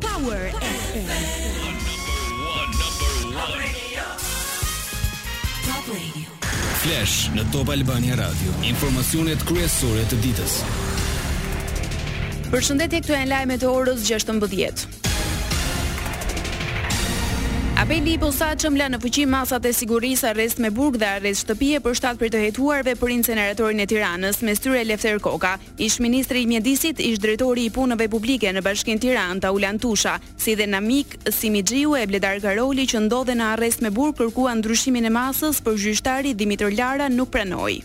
Power FM. Top Radio. Flash në Top Albania Radio. Informacionet kryesore të ditës. Përshëndetje, këtu janë lajmet e orës 16. Apeli i posaçëm la në fuqi masat e sigurisë arrest me burg dhe arrest shtëpie për shtatë prej të hetuarve për inceneratorin e Tiranës, mes tyre Lefter Koka. ish ministri i Mjedisit, ish drejtori i Punëve Publike në Bashkinë Tiranë, Taulant Tusha, si dhe Namik Simixhiu e Bledar Karoli që ndodhen në arrest me burg kërkuan ndryshimin e masës, por gjyqtari Dhimitër Lara nuk pranoi.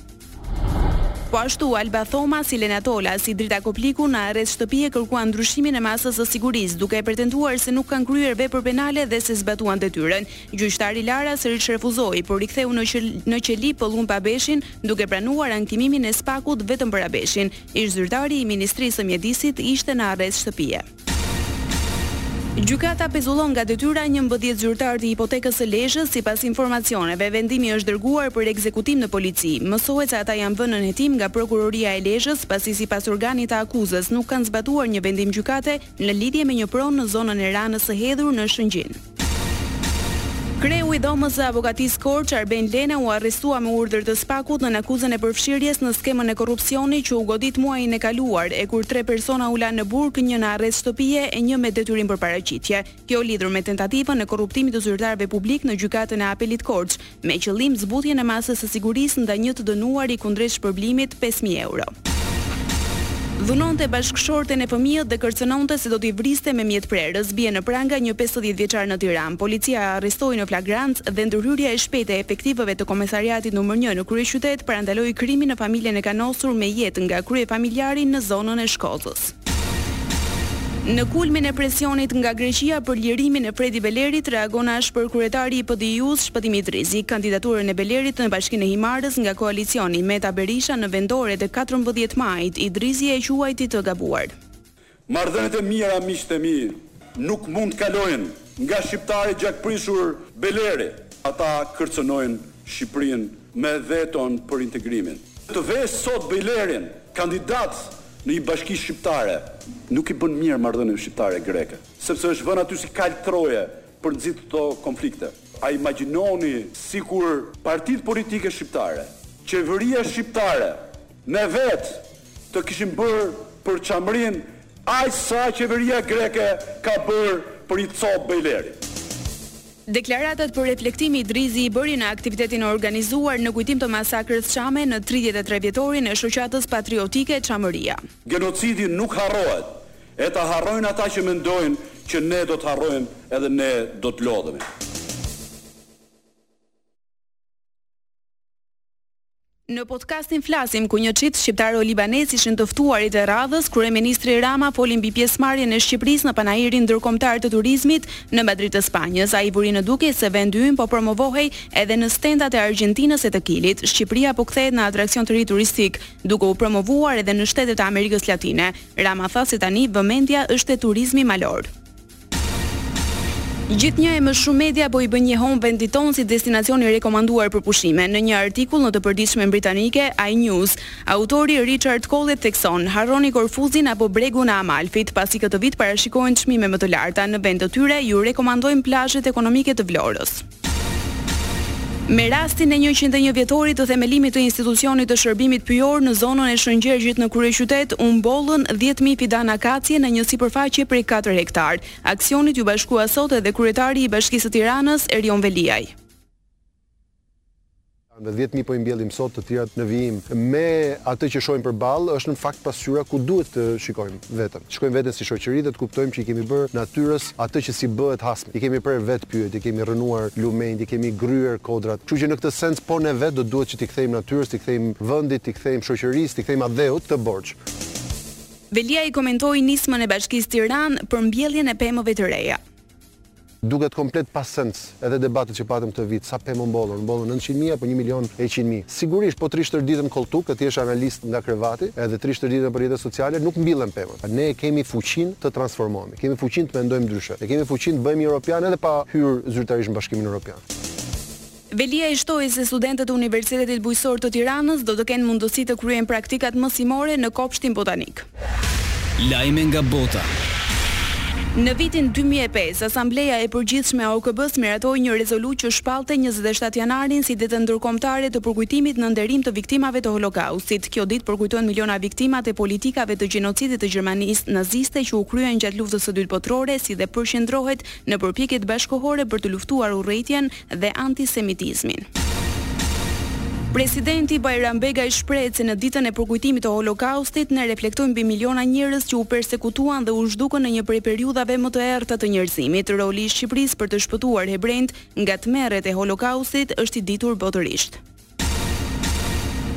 Po ashtu, Alba Thoma, Silena Tola, si Drita Kopliku në arrest shtëpie kërkuan ndryshimin e masës së sigurisë, duke e pretenduar se nuk kanë kryer vepër penale dhe se zbatuan detyrën. Gjyqtari Lara sërish refuzoi, por riktheu në qeli Pëllumb Abeshin, duke pranuar ankimimin e SPAK-ut vetëm për Abeshin, ish-zyrtari i Ministrisë së Mjedisit ishte në arrest shtëpie. Gjykata pezullon nga detyra njëmbëdhjetë zyrtarë të Hipotekës së Lezhës, sipas informacioneve, vendimi është dërguar për ekzekutim në polici. Mësohet se ata janë vënë nën hetim nga Prokuroria e Lezhës, pasi sipas organit të akuzës nuk kanë zbatuar një vendim gjykate në lidhje me një pronë në zonën e Ranës së Hedhur në Shëngjin. Kreu i Dhomës së Avokatisë Korçë, Arben Lena u arrestua me urdhër të SPAK-ut nën akuzën e përfshirjes në skemën e korrupsionit që u godit muajin e kaluar, e kur tre persona u lanë në burg, një në arrest shtëpie e një me detyrim për paraqitje. Kjo lidhur me tentativën e korruptimit të zyrtarëve publikë në Gjykatën e Apelit Korçë, me qëllim zbutjen e masës së sigurisë ndaj një të dënuari kundrejt shpërblimit pesë mijë euro. Dhunonte bashkëshorten e fëmijët dhe kërcënonte se do t'i vriste me mjet prerës, bie në pranga një pesëdhjetë vjeçar në Tiranë. Policia e arrestoi në flagrancë dhe ndërhyrja e shpejtë e efektivëve të Komisariatit numër një në kryeqytet parandaloi krimin në familjen e kanosur me jetë nga kryefamiljari në zonën e Shkozës. Në kulmin e presionit nga Greqia për lirimin e Fredi Belerit, reagon ashpër kryetari i PDIU-së, Shpëtim Idrizi. Kandidaturën e Belerit në Bashkinë e Himarës nga koalicioni Meta-Berisha në vendoret e katërmbëdhjetë majit, Idrizi e quajti të gabuar. Marrëdhëniet e mira, miqtë e mi, nuk mund të kalojnë nga shqiptari gjakprishur Beleri. Ata kërcënojnë Shqipërinë me veton për integrimin. Të vesh sot Belerin kandidat Në një bashki shqiptare nuk i bën mirë marrëdhënieve shqiptare-greke, sepse është vënë aty si kalë Troje për nxitë këto konflikte. A imagjinoni sikur partitë politike shqiptare, qeveria shqiptare ne vetë të kishin bërë për Çamërinë aq sa qeveria greke ka bërë për një copë Beleri. Deklaratat për reflektim Idrizi i bëri në aktivitetin e organizuar në kujtim të masakrës çame në tridhjetë e tre vjetorin e Shoqatës Patriotike Çamëria. Genocidi nuk harrohet e ta harrojnë ata që mendojnë që ne do të harrojmë edhe ne do të lodhemi. Në podcastin Flasim ku një çift shqiptaro-libanez ishin të ftuarit e radhës, kryeministri Rama foli mbi pjesëmarrjen e Shqipërisë në panairin ndërkombëtar të turizmit në Madrid të Spanjës. Ai vuri në dukje se vendi ynë po promovohej edhe në stendat e Argjentinës e të Kilit. Shqipëria po kthehet në atraksion të ri turistik, duke u promovuar edhe në shtetet e Amerikës Latine. Rama tha se tani vëmendja është te turizmi malor. Gjithnjë e më shumë media po i bëjnë jehonë vendit tonë si destinacion i rekomanduar për pushime. Në një artikull në të përditshmen britanike, iNews, autori Richard Collett thekson, Harroni Korfuzin apo bregun e Amalfit, pasi këtë vit parashikohen çmime më të larta, në vend të tyre ju rekomandojnë plazhet ekonomike të Vlorës. Me rastin e njëqind e një vjetorit të themelimit të institucionit të shërbimit pyjor në zonën e Shëngjergjit në kryeqytet, u mbollën dhjetë mijë fidanë akacie në një sipërfaqe prej katër hektarë. Aksionit iu bashkua sot edhe kryetari i Bashkisë së Tiranës, Erion Veliaj. Dhe dhjetë mijë po i mbjellim sot, të tjerat në vijim. Me atë që shohim përballë, është në fakt pasqyra ku duhet të shikojmë veten. Të shikojmë veten si shoqëri dhe të kuptojmë që i kemi bërë natyrës atë që s'i bëhet hasmit. I kemi prerë vetë pyjet, i kemi rrënuar lumenjtë, i kemi gërryer kodrat. Kështu që në këtë sens po ne vetë do të duhet që t'i kthejmë natyrës, t'i kthejmë vendit, t'i kthejmë shoqërisë, t'i kthejmë atdheut këtë borxh. Veliaj komentoi nismën e Bashkisë Tiranë për mbjelljen e pemëve të reja. Duket komplet pa sens edhe debatet që patëm këtë vit, sa pemë u mbollën, u mbollën nëntëqind mijë apo një milion e qind mijë. Sigurisht, po të rrish tërë ditën kolltuk e të jesh analist nga krevati edhe të rrish tërë ditën nëpër rrjetet sociale, nuk mbillen pemët. Ne e kemi fuqinë të transformohemi, e kemi fuqinë të mendojmë ndryshe, e kemi fuqinë të bëhemi europianë edhe pa hyrë zyrtarisht në Bashkimin Europian. Veliaj shtoi se studentët e Universitetit Bujqësor të Tiranës do të kenë mundësi të kryejnë praktikat mësimore në Kopshtin Botanik. Lajme nga bota. Në vitin dy mijë e pesë, Asambleja e Përgjithshme e OKB-së miratoi një rezolutë që shpallte njëzet e shtatë janarin si Ditën Ndërkombëtare të Përkujtimit në nderim të viktimave të Holokaustit. Kjo ditë përkujton miliona viktimat e politikave të gjenocidit të Gjermanisë naziste që u kryen gjatë Luftës së Dytë Botërore si dhe përqendrohet në përpjekjet bashkëkohore për të luftuar urrejtjen dhe antisemitizmin. Presidenti Bajram Begaj shprehet se në ditën e përkujtimit të Holokaustit ne reflektojmë mbi miliona njerëz që u persekutuan dhe u zhdukën në një prej periudhave më të errëta të njerëzimit. Roli i Shqipërisë për të shpëtuar hebrenjtë nga tmerret e Holokaustit është i ditur botërisht.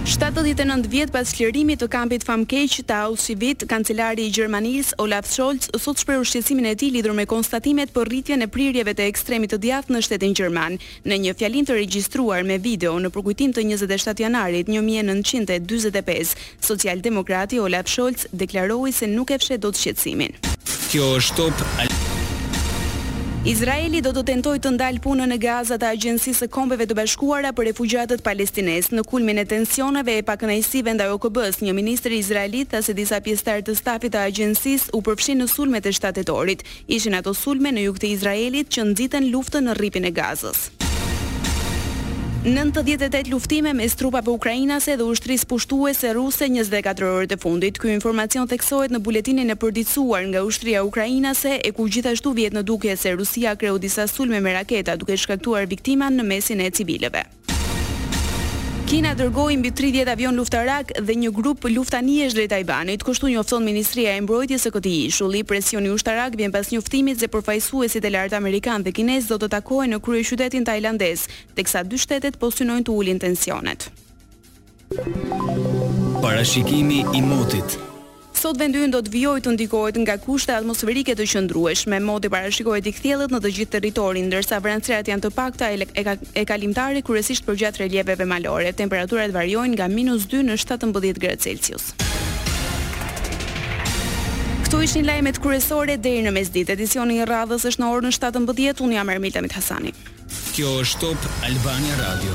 Shtatëdhjetë e nëntë vjet pas çlirimit të kampit famëkeq të Aushvicit, kancelari i Gjermanisë, Olaf Scholz, sot shprehu shqetësimin e tij lidhur me konstatimet për rritjen e prirjeve të ekstremit të djathtë në shtetin gjerman. Në një fjalim të regjistruar me video në përkujtim të njëzet e shtatë janarit një mijë e nëntëqind e dyzet e pesë, Socialdemokrati Olaf Scholz deklaroi se nuk e fsheh dot shqetësimin. Kjo është Top Albania. Izraeli do të tentojë të ndalë punën në Gaza të Agjencisë së Kombeve të Bashkuara për Refugjatët Palestinezë, në kulmin e tensioneve e pakënaqësive ndaj OKB-së, një ministër izraelit tha se disa pjesëtarë të stafit të agjencisë u përfshinë në sulmet e shtatë tetorit. Ishin ato sulme në jug të Izraelit që nxitën luftën në Rripin e Gazës. Nëntëdhjetë e tetë luftime mes trupave ukrainase dhe ushtrisë pushtuese ruse njëzet e katër orët e fundit. Ky informacion theksohet në buletinin e përditësuar nga ushtria ukrainase, e ku gjithashtu vihet në dukje se Rusia kreu disa sulme me raketa duke shkaktuar viktima në mesin e civilëve. Kina dërgoi mbi tridhjetë avionë luftarakë dhe një grup luftanijesh drejt Tajvanit, kështu njofton Ministria e Mbrojtjes së këtij ishulli. Presioni ushtarak vjen pas njoftimit se përfaqësuesit e lartë amerikanë dhe kinezë do të takohen në kryeqytetin tajlandez, teksa dy shtetet po synojnë të ulin tensionet. Parashikimi i motit. Sot vendi ynë do të vijojë të ndikohet nga kushte atmosferike të qëndrueshme. Moti parashikohet i kthjellët në të gjithë territorin, ndërsa vranësirat janë të pakta e kalimtare kryesisht përgjatë relieveve malore. Temperaturat variojnë nga minus dy në shtatëmbëdhjetë gradë Celsius. Këto ishin lajmet kryesore deri në mesditë. Edicioni i radhës është në orën shtatëmbëdhjetë. Unë jam Ermita Mithasani. Kjo është Top Albania Radio.